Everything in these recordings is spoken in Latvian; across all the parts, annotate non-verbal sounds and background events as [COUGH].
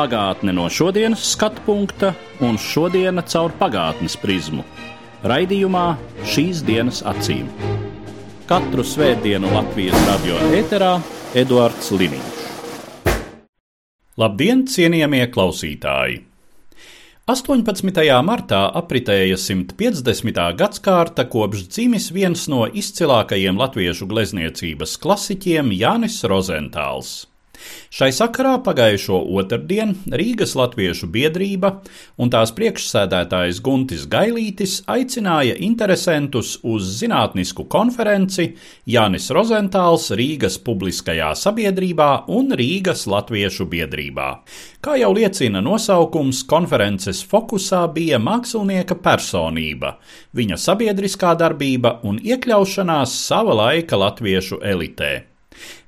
Pagātne no šodienas skatu punkta un šodienas caur pagātnes prizmu. Raidījumā šīs dienas acīm. Katru svētdienu Latvijas radio eterā Eduards Liniņš. Labdien, cienījamie klausītāji! 18. martā apritēja 150. gadsimta kopš dzimis viens no izcilākajiem latviešu glezniecības klasiķiem Jānis Rozentāls. Šai sakarā pagājušo otrdienu Rīgas Latviešu biedrība un tās priekšsēdētājs Guntis Gailītis aicināja interesantus uz zinātnisku konferenci Jānis Rozentāls Rīgas publiskajā sabiedrībā un Rīgas Latviešu biedrībā. Kā jau liecina nosaukums, konferences fokusā bija mākslinieka personība, viņa sabiedriskā darbība un iekļaušanās sava laika latviešu elitē.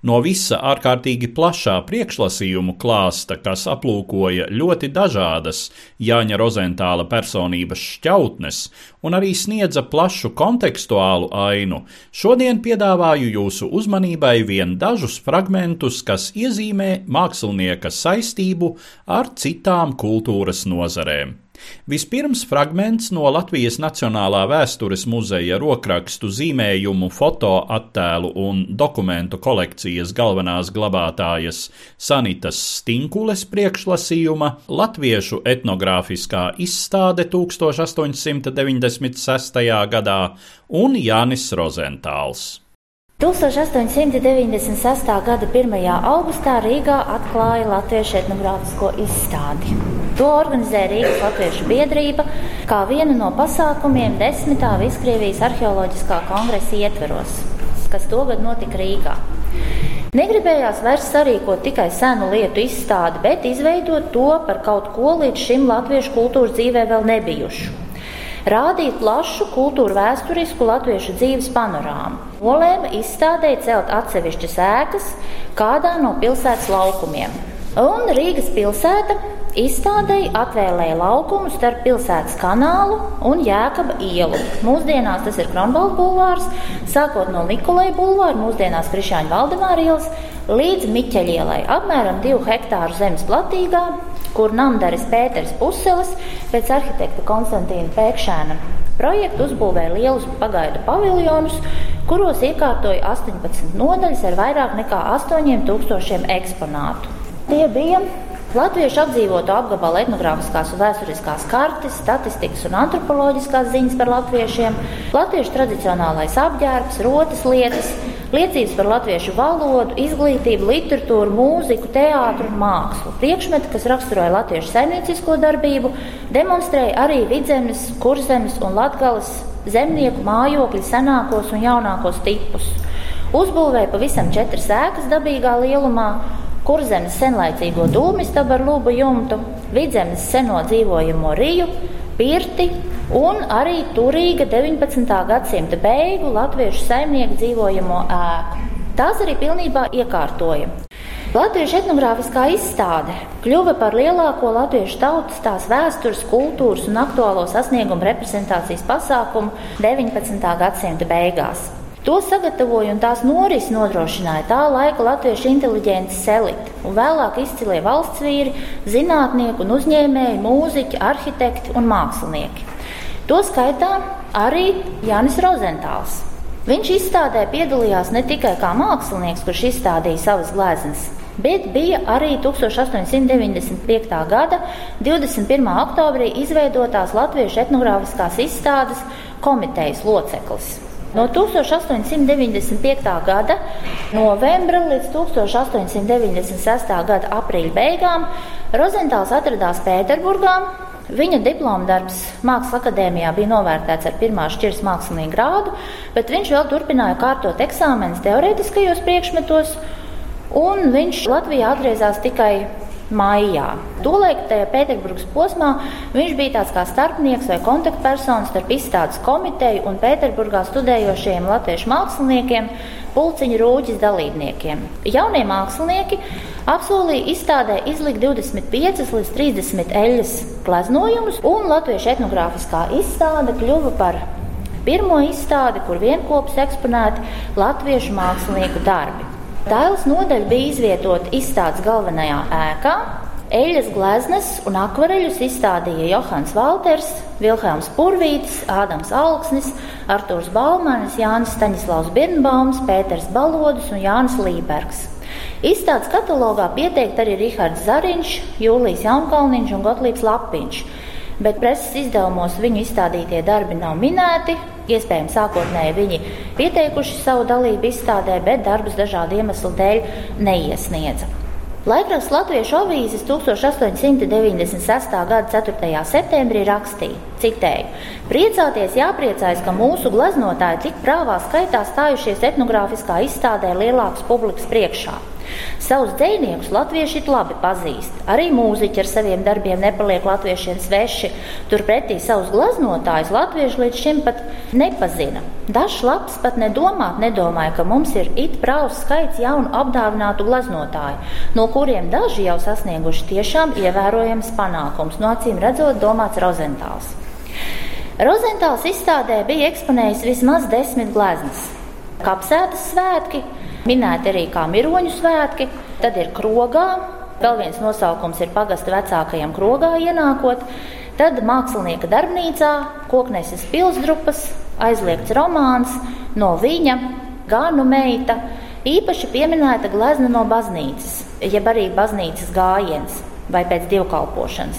No visa ārkārtīgi plašā priekšlasījumu klāsta, kas aplūkoja ļoti dažādas Jāņa Rozentāla personības šķautnes un arī sniedza plašu kontekstuālu ainu, šodien piedāvāju jūsu uzmanībai vien dažus fragmentus, kas iezīmē mākslinieka saistību ar citām kultūras nozarēm. Vispirms fragments no Latvijas Nacionālā vēstures muzeja rokrakstu zīmējumu, fotoattēlu un dokumentu kolekcijas galvenās glabātājas Sanitas Stinkules priekšlasījuma Latviešu etnogrāfiskā izstāde 1896. gadā un Jānis Rozentāls. 1896. gada 1. augustā Rīgā atklāja Latviešu etnogrāfisko izstādi. To organizēja Rīgas Latviešu biedrība kā vienu no pasākumiem desmitā Viskrievijas arheoloģiskā kongresa ietveros, kas togad notika Rīgā. Negribējās vairs sarīkot tikai senu lietu izstādi, bet izveidot to par kaut ko līdz šim latviešu kultūras dzīvē vēl nebijušu rādīt plašu kultūru vēsturisku latviešu dzīves panorāmu. Olēma izstādēja celt atsevišķas ēkas kādā no pilsētas laukumiem. Un Rīgas pilsēta Izstādēji atvēlēja laukumu starp pilsētas kanālu un Jēkaba ielu. Mūsdienās tas ir Kronvalda bulvārs, sākot no Nikolai bulvāra, mūsdienās Krišāņa Valdemāra ielas, līdz Miķeļielai, apmēram 2 hektāru zemes platīgā, kur namdaris Pēters Puselis pēc arhitekta Konstantīna Pēkšēna projektu uzbūvēja lielus pagaidu paviljonus, kuros iekārtoja 18 nodaļas ar vairāk nekā 8000 eksponātu. Tie bija Latviešu apdzīvotu apgabalu etnogrāfiskās un vēsturiskās kartes, statistikas un antropoloģiskās ziņas par latviešiem, latviešu tradicionālais apģērbs, rotas lietas, liecības par latviešu valodu, izglītību, literatūru, mūziku, teātru un mākslu. Priekšmeti, kas raksturoja latviešu saimniecisko darbību, demonstrēja arī vidzemes, kurzemes un latgales zemnieku mājokļu senākos un jaunākos tipus. Uzbūvēja pavisam četras ēkas dabīgā lielumā, kurzemes senlaicīgo dūmistabu ar lubu jumtu, vidzemes seno dzīvojamo riju, pirti un arī turīga 19. gadsimta beigu latviešu saimnieku dzīvojamo ēku. Tās arī pilnībā iekārtoja. Latviešu etnogrāfiskā izstāde kļuva par lielāko latviešu tautas, tās vēstures, kultūras un aktuālo sasniegumu reprezentācijas pasākumu 19. gadsimta beigās. To sagatavoja un tās norisi nodrošināja tā laika latviešu inteliģences elite, un vēlāk izcilie valsts vīri, zinātnieki un uzņēmēji, mūziķi, arhitekti un mākslinieki. To skaitā arī Jānis Rozentāls. Viņš izstādē piedalījās ne tikai kā mākslinieks, kurš izstādīja savas gleznas, bet bija arī 1895. gada 21. oktobrī izveidotās Latviešu etnogrāfiskās izstādes komitejas loceklis. No 1895. gada novembra līdz 1896. gada aprīļa beigām Rozentāls atradās Pēterburgā. Viņa diploma darbs Mākslas akadēmijā bija novērtēts ar pirmā šķiras mākslinieku grādu, bet viņš vēl turpināja kārtot eksāmenus teorētiskajos priekšmetos, un viņš Latvijā atgriezās tikai maijā. Tolaik tajā Pēterburgas posmā viņš bija tāds kā starpnieks vai kontaktpersons starp izstādes komiteju un Pēterburgā studējošiem latviešu māksliniekiem, pulciņu rūģis dalībniekiem. Jaunie mākslinieki apsolīja izstādē izlikt 25 līdz 30 eļļas gleznojumus, un latviešu etnogrāfiskā izstāde kļuva par pirmo izstādi, kur vienopus eksponēti latviešu mākslinieku darbi. Tēls nodaļa bija izvietota izstādes galvenajā ēkā. Eļas gleznas un akvareļus izstādīja Johans Valters, Vilhelms Purvītis, Ādams Alksnis, Artūrs Balmanis, Jānis Staņislavs Birnbaums, Pēters Balodus un Jānis Lībergs. Izstādes katalogā pieteikti arī Rihards Zariņš, Jūlijas Jaunkalniņš un Gotlīds Lapiņš, bet preses izdevumos viņu izstādītie darbi nav minēti, Iespējams, sākotnēji viņi pieteikuši savu dalību izstādē, bet darbus dažādu iemeslu dēļ neiesniedza. Laikraksts Latviešu avīzes 1896. gada 4. septembrī rakstīja, citēju: Priecāties, jāpriecājas, ka mūsu gleznotāji tik prāvā skaitā stājušies etnogrāfiskā izstādē lielākas publikas priekšā. Savus dziniekus latvieši labi pazīst. Arī mūziķi ar saviem darbiem nepaliek latviešiem sveši. Turpretī savus glaznotājus latvieši līdz šim pat nepazina. Dažs labs pat nedomāt nedomāja, ka mums ir it praus skaits jaunu apdāvinātu glaznotāju, no kuriem daži jau sasnieguši tiešām ievērojams panākums, no acīm redzot domāts Rozentāls. Rozentāls izstādē bija eksponējis vismaz desmit gleznas. Kapsētas svētki, Minēti arī kā miroņu svētki, tad ir krogā. Vēl viens nosaukums ir pagasta vecākajam krogā ienākot. Tad mākslinieka darbnīcā kokneses pilsdrupas, aizliegts romāns no viņa, gānu meita, īpaši pieminēta glezna no baznīcas, jeb arī baznīcas gājiens vai pēc dievkalpošanas,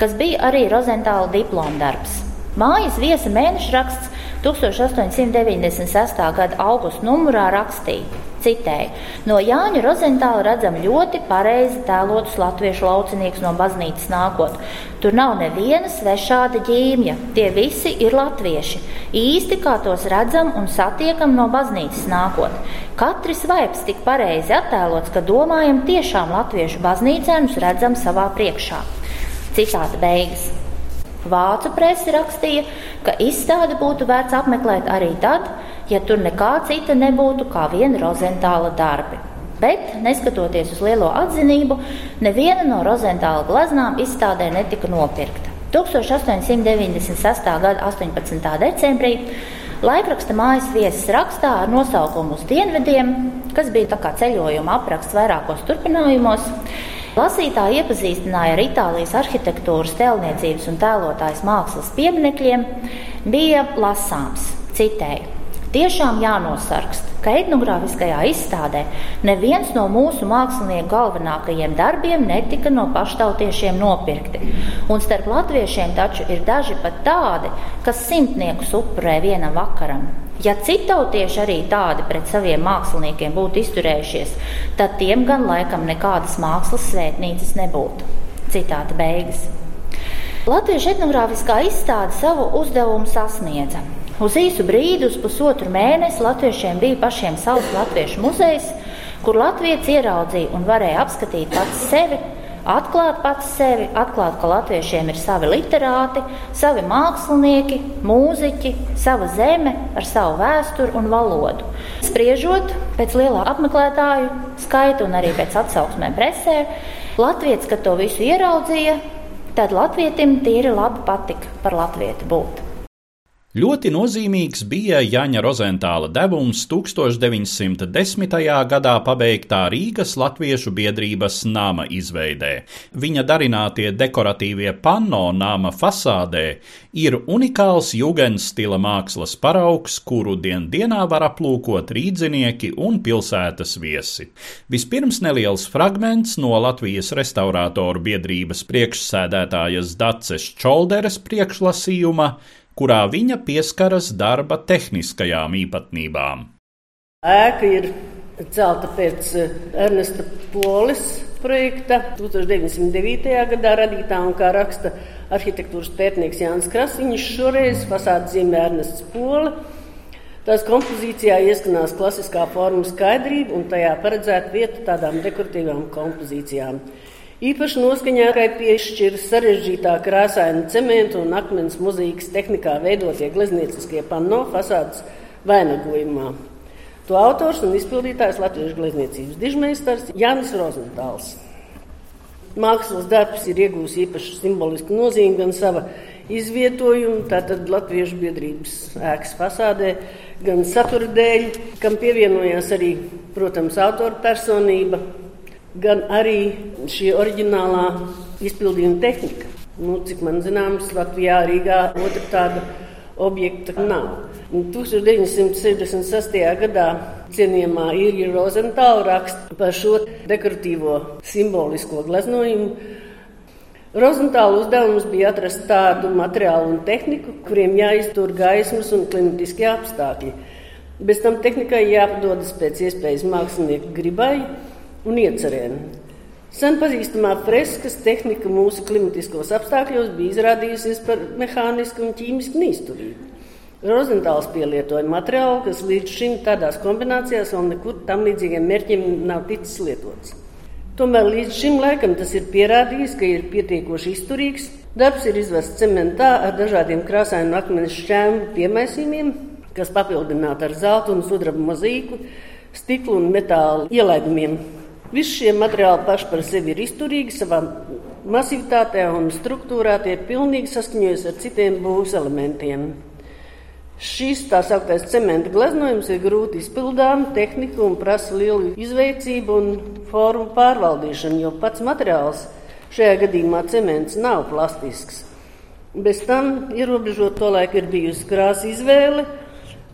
kas bija arī Rozentāla diploma darbs. Mājas viesa mēneša raksts 1896. gada augusta numurā rakstīja, citēju, no Jāņa Rozentāla redzam ļoti pareizi tēlotus latviešu lauciniekus no baznīcas nākot. Tur nav neviena svešāda ģīmja, tie visi ir latvieši, īsti kā tos redzam un satiekam no baznīcas nākot. Katrs vaips tik pareizi attēlots, ka domājam tiešām latviešu baznīcēnus redzam savā priekšā. Citāta beigas. Vācu presi rakstīja, ka izstādi būtu vērts apmeklēt arī tad, ja tur nekā cita nebūtu kā viena rozentāla darbi. Bet, neskatoties uz lielo atzinību, neviena no rozentāla gleznām izstādē netika nopirkta. 1896. gada 18. decembrī laikraksta mājas viesis rakstā ar nosaukumu Uz dienvidiem, kas bija tā kā ceļojuma apraksts vairākos turpinājumos, Lasītāji iepazīstināja ar Itālijas arhitektūras, tēlniecības un tēlotājas mākslas pieminekļiem, bija lasāms. Citēju: Tiešām jānosargst, ka etnogrāfiskajā izstādē neviens no mūsu mākslinieku galvenākajiem darbiem netika no paštautiešiem nopirkti. Un starp latviešiem taču ir daži pat tādi, kas simtniekus upurē vienam vakaram. Ja citautieši arī tādi pret saviem māksliniekiem būtu izturējušies, tad tiem gan laikam nekādas mākslas svētnīcas nebūtu. Citāta beigas. Latviešu etnogrāfiskā izstāde savu uzdevumu sasniedza. Uz īsu brīdi, uz pusotru mēnesi, latviešiem bija pašiem savs latviešu muzejs, kur latvieci ieraudzīja un varēja apskatīt pats sevi atklāt pats sevi, atklāt, ka latviešiem ir savi literāti, savi mākslinieki, mūziķi, sava zeme ar savu vēsturi un valodu. Spriežot pēc lielā apmeklētāju skaita un arī pēc atsauksmēm presē, Latvijas, kad to visu ieraudzīja, tad latvietim tīri labi patika par latvieti būt. Ļoti nozīmīgs bija Jaņa Rozentāla devums 1910. gadā pabeigtā Rīgas Latviešu biedrības nama izveidē. Viņa darinātie dekoratīvie panno nama fasādē ir unikāls jugendstila mākslas paraugs, kuru dien dienā var aplūkot rīdzinieki un pilsētas viesi. Vispirms neliels fragments no Latvijas restaurātoru biedrības priekšsēdētājas Daces Čolderes priekšlasījuma kurā viņa pieskaras darba tehniskajām īpatnībām. Ēka ir celta pēc eh, Ernesta Polis projekta 1909. gadā radītā, un kā raksta arhitektūras pētnieks Jānis Krasiņš, šoreiz fasādes zīmē Ernests Polis. Tās kompozīcijā ieskanās klasiskā forma skaidrība, un tajā paredzēta vieta tādām dekoratīvām kompozīcijām. Īpaši noskaņākai piešķir sarežģītā krāsaina cementu un akmens muzīkas tehnikā veidotie gleznieciskie panno fasādes vainagojumā. To autors un izpildītājs Latvijas glezniecības dižmeistars Jānis Rozentāls. Mākslas darbs ir iegūs īpašu simbolisku nozīmi gan sava izvietojumu, tātad Latviešu biedrības ēkas fasādē, gan satura dēļ, kam pievienojās arī, protams, autora personība, gan arī šī oriģinālā izpildījuma tehnika. Nu, cik man zināms, Latvijā Rīgā otra tāda objekta nav. 1966. gadā cienījamā Irija Rozentāla raksta par šo dekoratīvo simbolisko gleznojumu. Rozentāla uzdevums bija atrast tādu materiālu un tehniku, kuriem jāiztur gaismas un klimatiskie apstākļi. Bez tam tehnikai jāpadodas pēc iespējas mākslinieku gribai un iecerēm. Sen pazīstamā freskas tehnika mūsu klimatiskos apstākļos bija izrādījusies par mehānisku un ķīmisku neizturību. Rozentāls pielietoja materiālu, kas līdz šim tādās kombinācijās vēl nekur tam līdzīgiem mērķiem nav ticis lietots. Tomēr līdz šim laikam tas ir pierādījis, ka ir pietiekoši izturīgs. Darbs ir izvests cementā ar dažādiem krāsainu akmens šķēmu piemaisījumiem, kas papildināti ar zelta un sudraba mozīku, stiklu un metāla ielaidumiem. Visi šie materiāli paši par sevi ir izturīgi savā masivitātē un struktūrā, tie pilnīgi saskaņojas ar citiem būvs elementiem. Šis tā sauktais cementa gleznojums ir grūti izpildāms, tehnika un prasa lielu izveicību un formu pārvaldīšanu, jo pats materiāls šajā gadījumā cements nav plastisks. Bez tam ierobežot to laiku ir bijusi krāsa izvēle,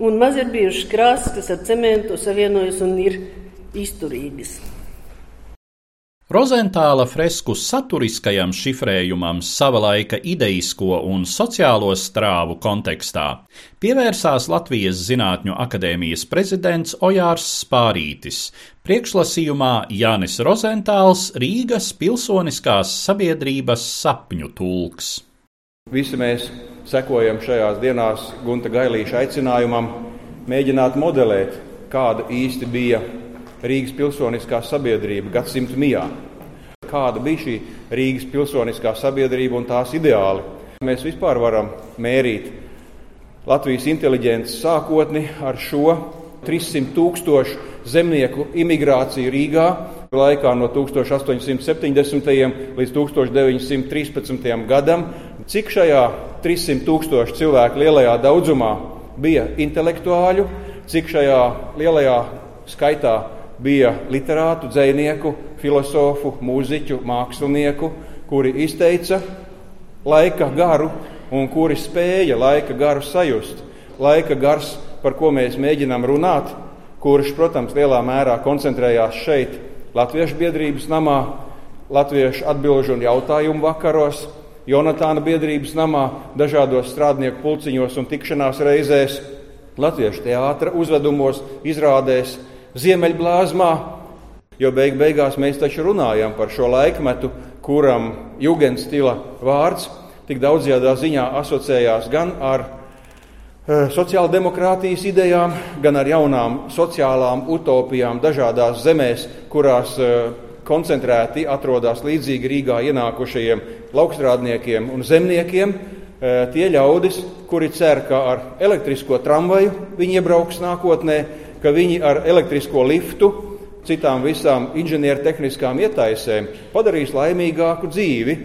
un maz ir bijušas krāsas, kas ar cementu savienojas un ir izturīgas. Rozentāla fresku saturiskajam šifrējumam sava laika ideisko un sociālo strāvu kontekstā pievērsās Latvijas Zinātņu akadēmijas prezidents Ojārs Spārītis, priekšlasījumā Jānis Rozentāls Rīgas pilsoniskās sabiedrības sapņu tulks. Visi mēs sekojam šajās dienās Gunta Gailīša aicinājumam mēģināt modelēt, kāda īsti bija Rīgas pilsoniskā sabiedrība gadsimtu mijā. Kāda bija šī Rīgas pilsoniskā sabiedrība un tās ideāli? Mēs vispār varam mērīt Latvijas inteliģences sākotni ar šo 300 tūkstošu zemnieku imigrāciju Rīgā laikā no 1870. līdz 1913. gadam. Cik šajā 300 tūkstošu cilvēku lielajā daudzumā bija intelektuāļu, cik šajā lielajā skaitā bija literātu, dzinieku, filozofu, mūziķu, mākslinieku, kuri izteica laika garu un kuri spēja laika garu sajust. Laika gars, par ko mēs mēģinām runāt, kurš, protams, lielā mērā koncentrējās šeit, Latviešu biedrības namā, Latviešu atbildžu un jautājumu vakaros, Jonatāna biedrības namā, dažādos strādnieku pulciņos un tikšanās reizēs, Latviešu teātra uzvedumos, izrādēs, Ziemeļblāzmā, jo beig beigās mēs taču runājam par šo laikmetu, kuram jugendstila vārds tik daudzajā ziņā asociējās gan ar e, sociāldemokrātijas idejām, gan ar jaunām sociālām utopijām dažādās zemēs, kurās e, koncentrēti atrodas līdzīgi Rīgā ienākušajiem laukstrādniekiem un zemniekiem. E, tie ļaudis, kuri cer, ka ar elektrisko tramvaju viņi iebrauks nākotnē, ka viņi ar elektrisko liftu, citām visām inženiertehniskām ietaisēm padarīs laimīgāku dzīvi.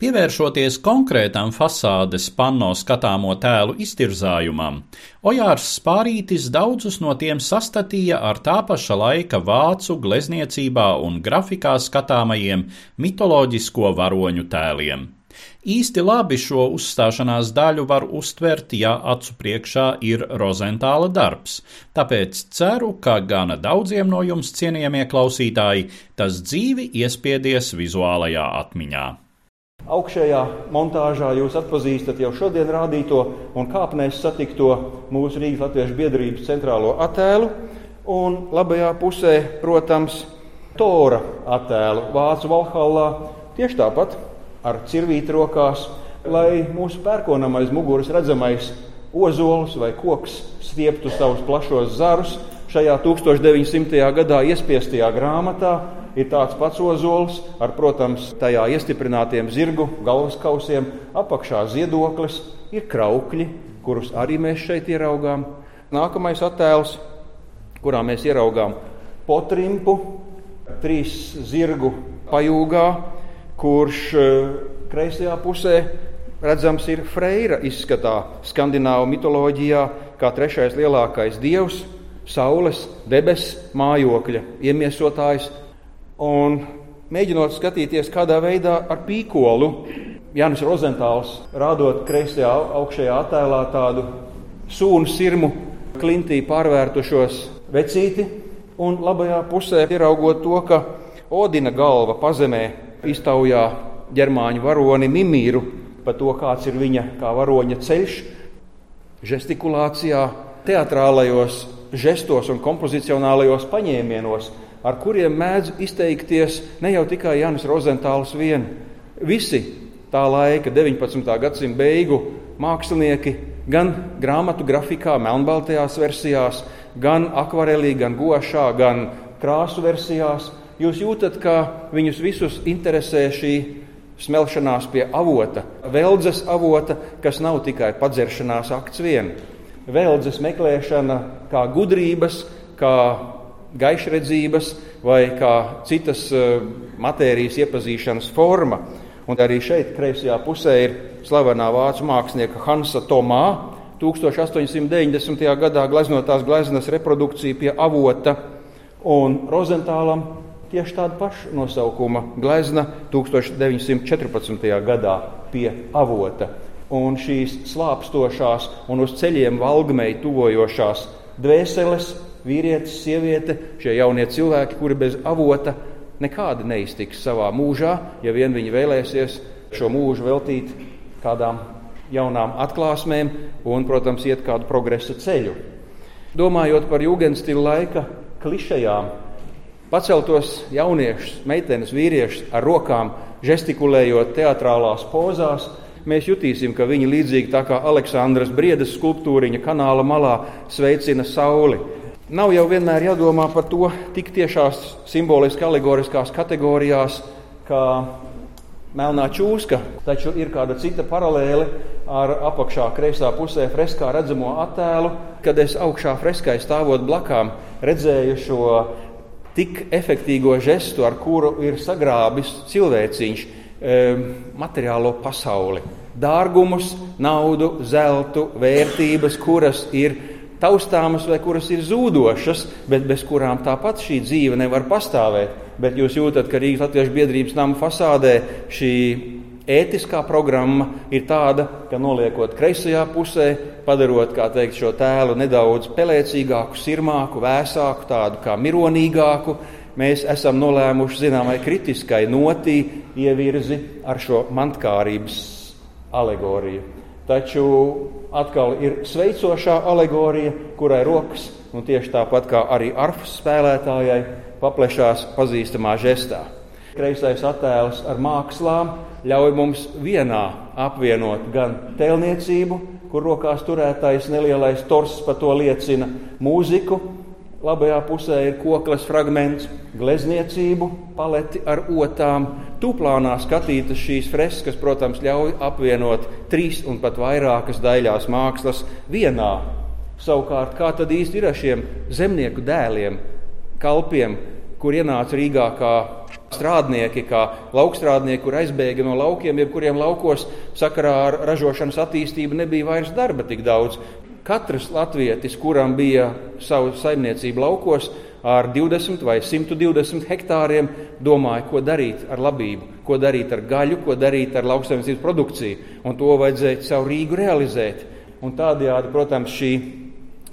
Pievēršoties konkrētam fasādes panno skatāmo tēlu iztirzājumam, Ojārs Spārītis daudzus no tiem sastatīja ar tā paša laika vācu glezniecībā un grafikā skatāmajiem mitoloģisko varoņu tēliem. Īsti labi šo uzstāšanās daļu var uztvert, ja acu priekšā ir rozentāla darbs, tāpēc ceru, ka gana daudziem no jums cienījamie klausītāji tas dzīvi iespiedies vizuālajā atmiņā. Augšējā montāžā jūs atpazīstat jau šodien rādīto un kāpnēs satikto mūsu Rīgas Latviešu biedrības centrālo attēlu, un labajā pusē, protams, Tora attēlu Vācu Valhallā tieši tāpat ar cirvīti rokās, lai mūsu pērkonam aiz muguras redzamais ozols vai koks stieptu savus plašos zarus šajā 1900. gadā iespiestajā grāmatā, ir tāds pats ozols ar, protams, tajā iestiprinātiem zirgu galvaskausiem, apakšā ziedoklis, ir kraukļi, kurus arī mēs šeit ieraugām. Nākamais attēls, kurā mēs ieraugām potrimpu, trīs zirgu pajūgā, kurš eh, kreisajā pusē redzams ir Freira izskatā, skandināvu mitoloģijā, kā trešais lielākais dievs, saules, debesu mājokļa iemiesotājs. Un mēģinot skatīties, kādā veidā ar pīkolu Jānis Rozentāls rādot kreisajā augšējā attēlā tādu sūnu sirmu klintī pārvērtušos vecīti, un labajā pusē ieraugot to, ka Odina galva pazemē iztaujā ģermāņu varoni Mimīru par to, kāds ir viņa kā varoņa ceļš, žestikulācijā, teatrālajos žestos un kompozicionālajos paņēmienos, ar kuriem mēdz izteikties ne jau tikai Jānis Rozentāls vien. Visi tā laika, 19. gadsimta beigu mākslinieki, gan grāmatu grafikā, melnbaltajās versijās, gan akvarelī, gan gošā, gan krāsu versijās, jūs jūtat, ka viņus visus interesē šī smelšanās pie avota, veldzes avota, kas nav tikai padzeršanās akts vien. Veldzes meklēšana kā gudrības, kā gaišredzības vai kā citas eh, matērijas iepazīšanas forma. Un arī šeit, kreisajā pusē, ir slavenā vācu mākslinieka Hansa Tomā 1890. gadā gleznotās gleznas reprodukcija pie avota, un Rozentālam tieši tāda paša nosaukuma glezna 1914. gadā pie avota. Un šīs slāpstošās un uz ceļiem valgmei tuvojošās dvēseles, vīrietis, sieviete, šie jaunie cilvēki, kuri bez avota nekādi neiztiks savā mūžā, ja vien viņi vēlēsies šo mūžu veltīt kādām jaunām atklāsmēm un, protams, iet kādu progresa ceļu. Domājot par jūgenstila laika klišejām, Paceltos jauniešus, meitenes, vīriešus ar rokām, žestikulējot teatrālās pozās, mēs jutīsim, ka viņi līdzīgi tā kā Aleksandras briedas skulptūriņa kanāla malā sveicina sauli. Nav jau vienmēr jādomā par to tik tiešās simboliski alegoriskās kategorijās, kā melnā čūska, taču ir kāda cita paralēle ar apakšā kreisā pusē freskā redzamo attēlu, kad es augšā freskai stāvot blakām redzēju šo tik efektīvo žestu, ar kuru ir sagrābis cilvēciņš e, materiālo pasauli. Dārgumus, naudu, zeltu, vērtības, kuras ir taustāmas vai kuras ir zūdošas, bet bez kurām tāpat šī dzīve nevar pastāvēt. Bet jūs jūtat, ka Rīgas Latvijas biedrības nama fasādē šī ētiskā programma ir tāda, ka noliekot kreisajā pusē, padarot teikt, šo tēlu nedaudz pelēcīgāku, sirmāku, vēsāku, tādu kā mironīgāku, mēs esam nolēmuši zināmai kritiskai notī ievirzi ar šo mantkārības alegoriju. Taču atkal ir sveicošā alegorija, kurai rokas, un tieši tāpat kā arī arfas spēlētājai, paplešās pazīstamā žestā. Kreisais attēls ar mākslām ļauj mums vienā apvienot gan tēlniecību, kur rokās turētais nelielais tors par to liecina, mūziku, labajā pusē ir koklas fragments, glezniecību, paleti ar otām. Tuplānā skatītas šīs freskas, protams, ļauj apvienot trīs un pat vairākas daļās mākslas vienā. Savukārt, kā tad īsti ir ar šiem zemnieku dēliem, kalpiem, kur ienāca Rīgā kā strādnieki, kā laukstrādnieki, kur aizbēga no laukiem, jebkuriem laukos sakarā ar ražošanas attīstību nebija vairs darba tik daudz. Katrs latvietis, kuram bija savu saimniecību laukos, ar 20 vai 120 hektāriem, domāja, ko darīt ar labību, ko darīt ar gaļu, ko darīt ar lauksaimniecības produkciju. Un to vajadzēja caur Rīgu realizēt. Un tādējādi, protams, šī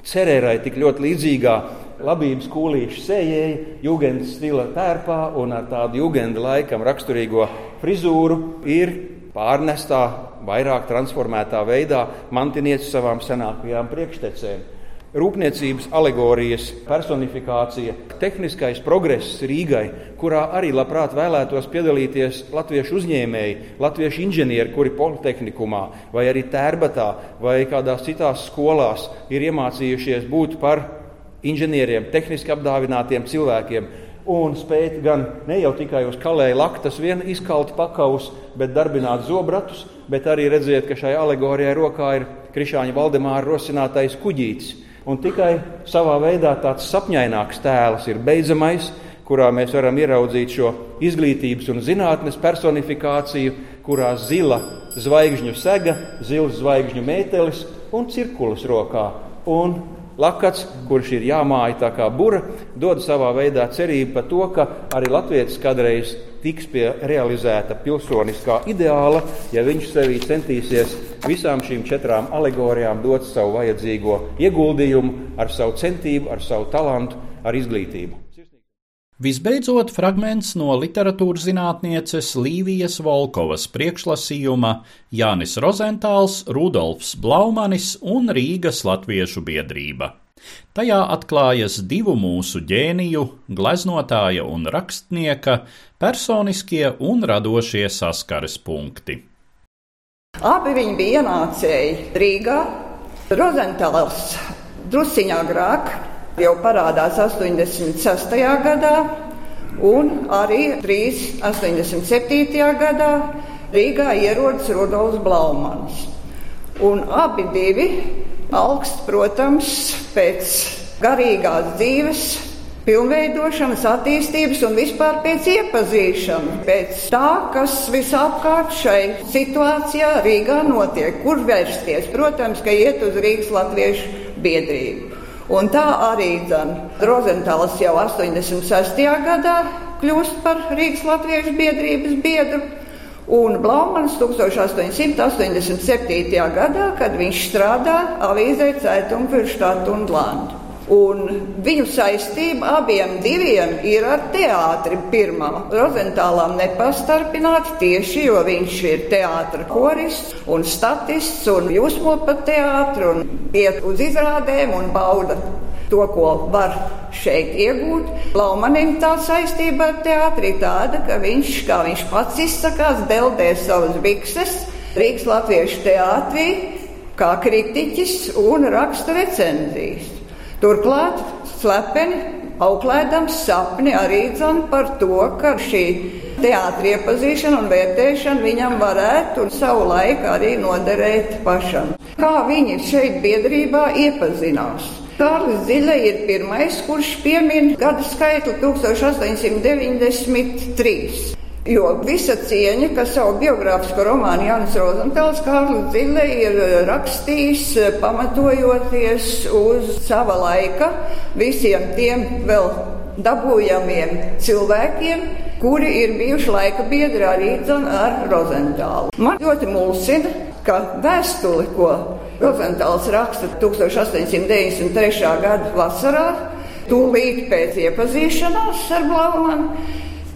cerērai tik ļoti līdzīgā labības kūlīšu sējēji, jūgendas stila tērpā un ar tādu jūgenda laikam raksturīgo frizūru ir pārnestā, vairāk transformētā veidā mantinieci savām senākajām priekštecēm. Rūpniecības alegorijas personifikācija, tehniskais progress Rīgai, kurā arī labprāt vēlētos piedalīties latviešu uzņēmēji, latviešu inženieri, kuri politehnikumā vai arī tērbatā vai kādās citās skolās ir iemācījušies būt par inženieriem, tehniski apdāvinātiem cilvēkiem. un spēt gan ne jau tikai uz kalēja laktas vien izkalt pakaus, bet darbināt zobratus, bet arī redzēt, ka šai alegorijai rokā ir Krišāņa Valdemāra rosinātais kuģītis. Un tikai savā veidā tāds sapņaināks tēls ir beidzamais, kurā mēs varam ieraudzīt šo izglītības un zinātnes personifikāciju, kurā zila zvaigžņu sega, zils zvaigžņu mētelis un cirkulis rokā. Un Lakats, kurš ir jāmāja tā kā bura, dod savā veidā cerību par to, ka arī Latvijas kādreiz tiks pie realizēta pilsoniskā ideāla, ja viņš sevī centīsies visām šīm četrām alegorijām dot savu vajadzīgo ieguldījumu ar savu centību, ar savu talantu, ar izglītību. Visbeidzot, fragments no literatūras zinātnieces Līvijas Volkovas priekšlasījuma Jānis Rozentāls, Rudolfs Blaumanis un Rīgas Latviešu biedrība. Tajā atklājas divu mūsu ģēniju, gleznotāja un rakstnieka, personiskie un radošie saskares punkti. Abi viņi bija ienācēji Rīgā. Rozentāls drusciņā agrāk jau parādās 86. gadā, un arī 3. 87. gadā Rīgā ierodas Rudolfs Blaumans. Un abi divi augst, protams, pēc garīgās dzīves, pilnveidošanas, attīstības un vispār pēc iepazīšanas, pēc tā, kas visapkārt šai situācijā Rīgā notiek, kur vērsties. Protams, ka iet uz Rīgas Latviešu biedrību. Un tā arī Rozentāls jau 86. gadā kļūst par Rīgas Latviešu biedrības biedru. Un Blaumans 1887. gadā, kad viņš strādā avīzē Cētumfirštāt un Landu. Un viņu saistība abiem diviem ir ar teātri. Pirmā Rozentālām nepastarpināti tieši, jo viņš ir teātris korists un statists un jūsmo pa teātru un iet uz izrādēm un bauda to, ko var šeit iegūt. Laumanim tā saistība ar teātri tāda, ka viņš, kā viņš pats izsakās, deldē savas bikses Rīgas Latviešu teātrī kā kritiķis un raksta recenzijas. Turklāt slepeni auklēdams sapni arī dzan par to, ka šī teātris iepazīšana un vērtēšana viņam varētu savu laiku arī noderēt pašam. Kā viņi šeit biedrībā iepazinās? Kārlis Ziļa ir pirmais, kurš piemin gada skaitli 1893. Jo visa cieņa, kas savu biogrāfisko romānu Jānis Rozentāls Kārlis Zille ir eh, rakstījis eh, pamatojoties uz sava laika visiem tiem vēl dabūjamiem cilvēkiem, kuri ir bijuši laika biedri arī ar Rozentālu. Man ļoti mulsina, ka vēstuli, ko Rozentāls raksta 1893. gada vasarā, tūlīt pēc iepazīšanās ar Blaumanu,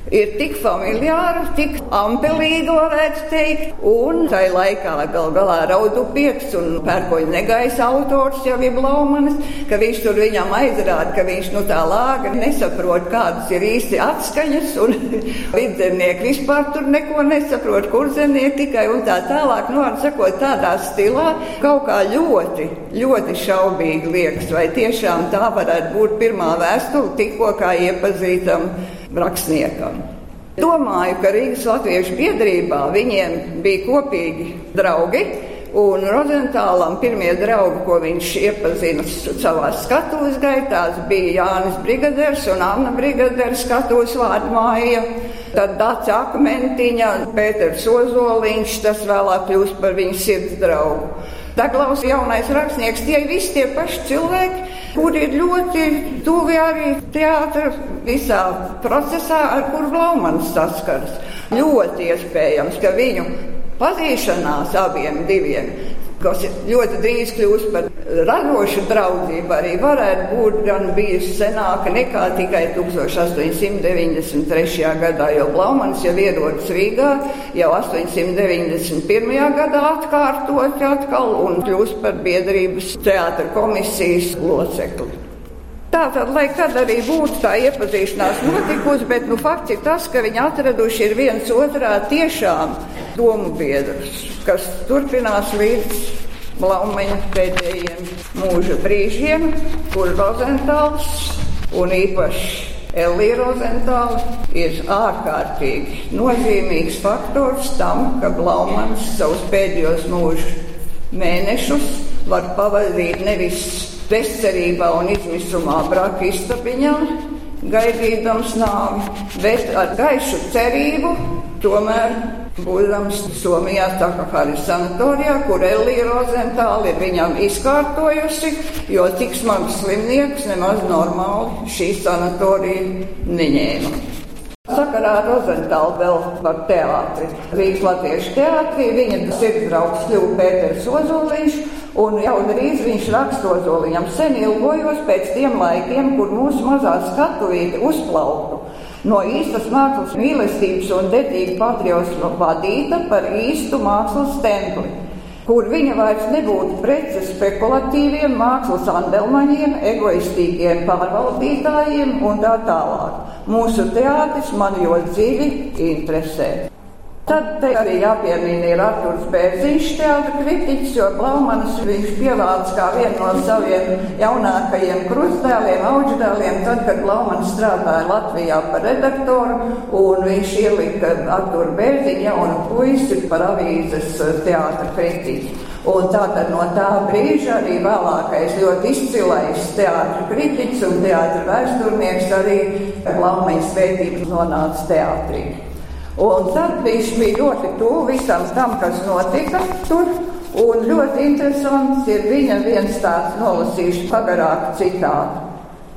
ir tik familiāra, tik ampelīga, varētu teikt. Un tai laikā gal galā raudu pieks un pērkoņa negaisa autors jau ir Blaumanis, ka viņš tur viņam aizrāda, ka viņš nu tā lāga nesaprot, kādas ir īsti atskaņas, un [LAUGHS] vidzemnieki vispār tur neko nesaprot, kur zemnieki tikai un tā tālāk, nu, sakot, tādā stilā kaut kā ļoti, ļoti šaubīgi liekas, vai tiešām tā varētu būt pirmā vēstule tikko kā iepazītam rakstniekam. Domāju, ka Rīgas Latviešu biedrībā viņiem bija kopīgi draugi. Un Rozentālam pirmie draugi, ko viņš iepazina savā skatuves gaitās, bija Jānis Brigaders un Anna Brigaders skatuves vārdu māja. Tad Dācis Akmentiņa, Pēters Ozoliņš, tas vēlāk kļūst par viņu sirds draugu. Daglaus jaunais rakstnieks, tie visi tie paši cilvēki, kuri ir ļoti tuvi arī teātra visā procesā, ar kuru Blaumans saskaras. Ļoti iespējams, ka viņu pazīšanās abiem diviem kas ļoti drīz kļūs par radošu draudzību, arī varētu būt gan bijusi senāka nekā tikai 1893. gadā, jo Blaumans jau ierodas Rīgā jau 891. gadā atkārtot atkal un kļūst par biedrības teātra komisijas locekli. Tātad, lai kad arī būtu tā iepazīšanās notikusi, bet nu, fakts ir tas, ka viņi atraduši ir viens otrā tiešām domu biedrus, kas turpinās līdz Blaumeņa pēdējiem mūža brīžiem, kur Rozentāls un īpaši Elīja Rozentāla ir ārkārtīgi nozīmīgs faktors tam, ka Blaumans savus pēdējos mūžu mēnešus var pavadīt nevis bezcerībā un izmisumā braka istabiņā, gaidīdams nāvi, bet ar gaišu cerību tomēr būdams Somijā, Takahāri sanatorijā, kur Elīja Rozentāla ir viņam izkārtojusi, jo tik smags slimnieks nemaz normāli šī sanatorija neņēma. Sakarā ar Rozentālu vēl par teātri. Rīgas Latviešu teātrī viņa sirdsdraugs kļuva Pēters Ozoliņš, un jau drīz viņš raksta Ozoliņam sen ilgojos pēc tiem laikiem, kur mūsu mazā skatuvīte uzplauktu no īstas mākslas mīlestības un dedzīga patriotisma vadīta par īstu mākslas templi, kur viņa vairs nebūtu prece spekulatīviem mākslas andelmaņiem, egoistīgiem pārvaldītājiem un tā tālāk. Mūsu teātris man ļoti dziļi interesē. Tad arī jāpiemina ir Arthurs Bērziņš, teātra kritiķis, jo Blaumanis viņš pievāc kā vienu no saviem jaunākajiem krustdēliem, auģdēliem, tad, kad Blaumanis strādāja Latvijā par redaktoru, un viņš ielika Arthuru Bērziņu jaunu puisi par avīzes teātra kritiķi. Un tātad no tā brīža arī vēlākais ļoti izcilais teātris kritiķis un teātris vēsturnieks arī Blaumaņa svētības nonāca teātrī. Un tad viņš bija ļoti tuvu visam tam, kas notika tur. Un ļoti interesants ir viņa viens tāds nolasījuši pagarāku citātu.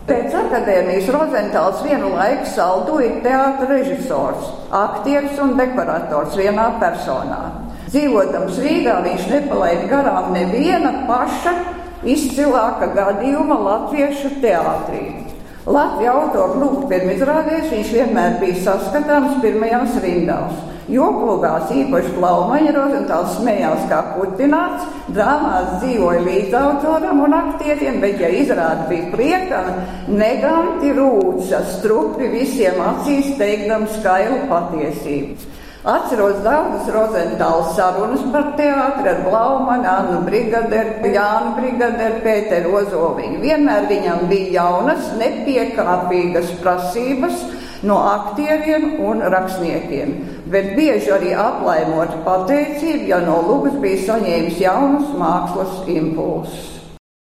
Pēc akadēmijas Rozentāls vienu laiku saldoja teātra režisors, aktieris un dekorators vienā personā. Dzīvotams Rīgā viņš nepalaida garām neviena paša izcilāka gadījuma latviešu teātrī. Latvijas autoru lūgt pirmizrādēs viņš vienmēr bija saskatāms pirmajās rindās. Joklugās īpaši Blaumaņa Rozentāls smējās kā putināts, drāmās dzīvoja līdz autoram un aktieriem, bet, ja izrāda bija priekana, neganti rūca, strupri visiem acīs teikdam skailu patiesību. Atceros daudzas Rozentāls sarunas par teātri ar Blaumanu, Annu Brigaderu, Jānu Brigaderu, Pēteru Ozoliņu. Vienmēr viņam bija jaunas, nepiekāpīgas prasības no aktieriem un rakstniekiem, bet bieži arī aplaimot pateicību, ja no Lūgas bija saņēmis jaunus mākslas impulsus.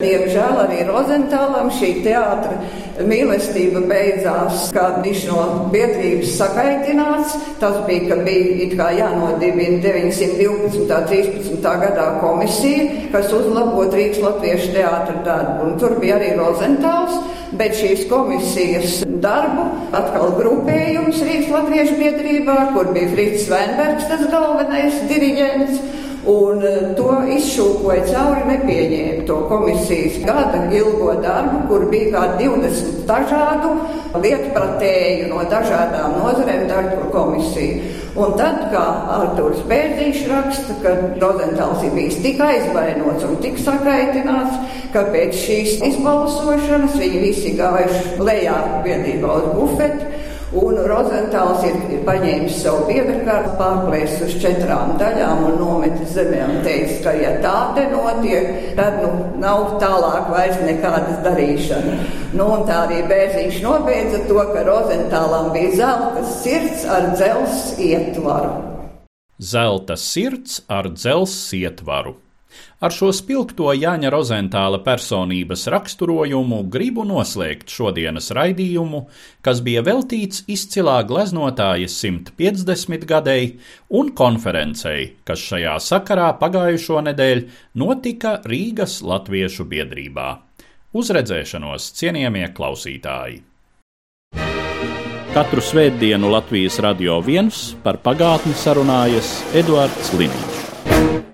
Diemžēl arī Rozentālam šī teātra mīlestība beidzās, kad viņš no biedrības sakaitināts. Tas bija, ka bija jānodibina 912. 13. gadā komisija, kas uzlabot Rīgas latviešu teātra darbu. Un tur bija arī Rozentāls, bet šīs komisijas darbu atkal grupējums Rīgas latviešu biedrībā, kur bija Frits Svenbergs, tas galvenais diriģents. Un eh, to izšūpoja cauri, nepieņēma to komisijas gada ilgo darbu, kur bija kā 20 dažādu lietpratēju no dažādām nozarēm darbu komisiju. Un tad, kā Artūrs Bērziņš raksta, ka Rozentāls ir bijis tik aizvainots un tik sakaitināts, ka pēc šīs izbalsošanas viņi visi gājuši lejā biedrībā uz bufetu Un Rozentāls ir, ir paņēmis savu biedrkārtu, pārplēsis uz četrām daļām un nometis zemē un teica, ka ja tā te notiek, tad nu, nav tālāk vairs nekādas darīšana. Nu, un tā arī Bērziņš nobeidza to, ka Rozentālam bija zelta sirds ar dzels ietvaru. Zelta sirds ar dzels ietvaru. Ar šo spilgto Jāņa Rozentāla personības raksturojumu gribu noslēgt šodienas raidījumu, kas bija veltīts izcilā gleznotājas 150 gadēji un konferencei, kas šajā sakarā pagājušo nedēļu notika Rīgas Latviešu biedrībā. Uzredzēšanos cienījamie klausītāji! Katru svētdienu Latvijas radio viens par pagātni sarunājas Eduards Liniņš.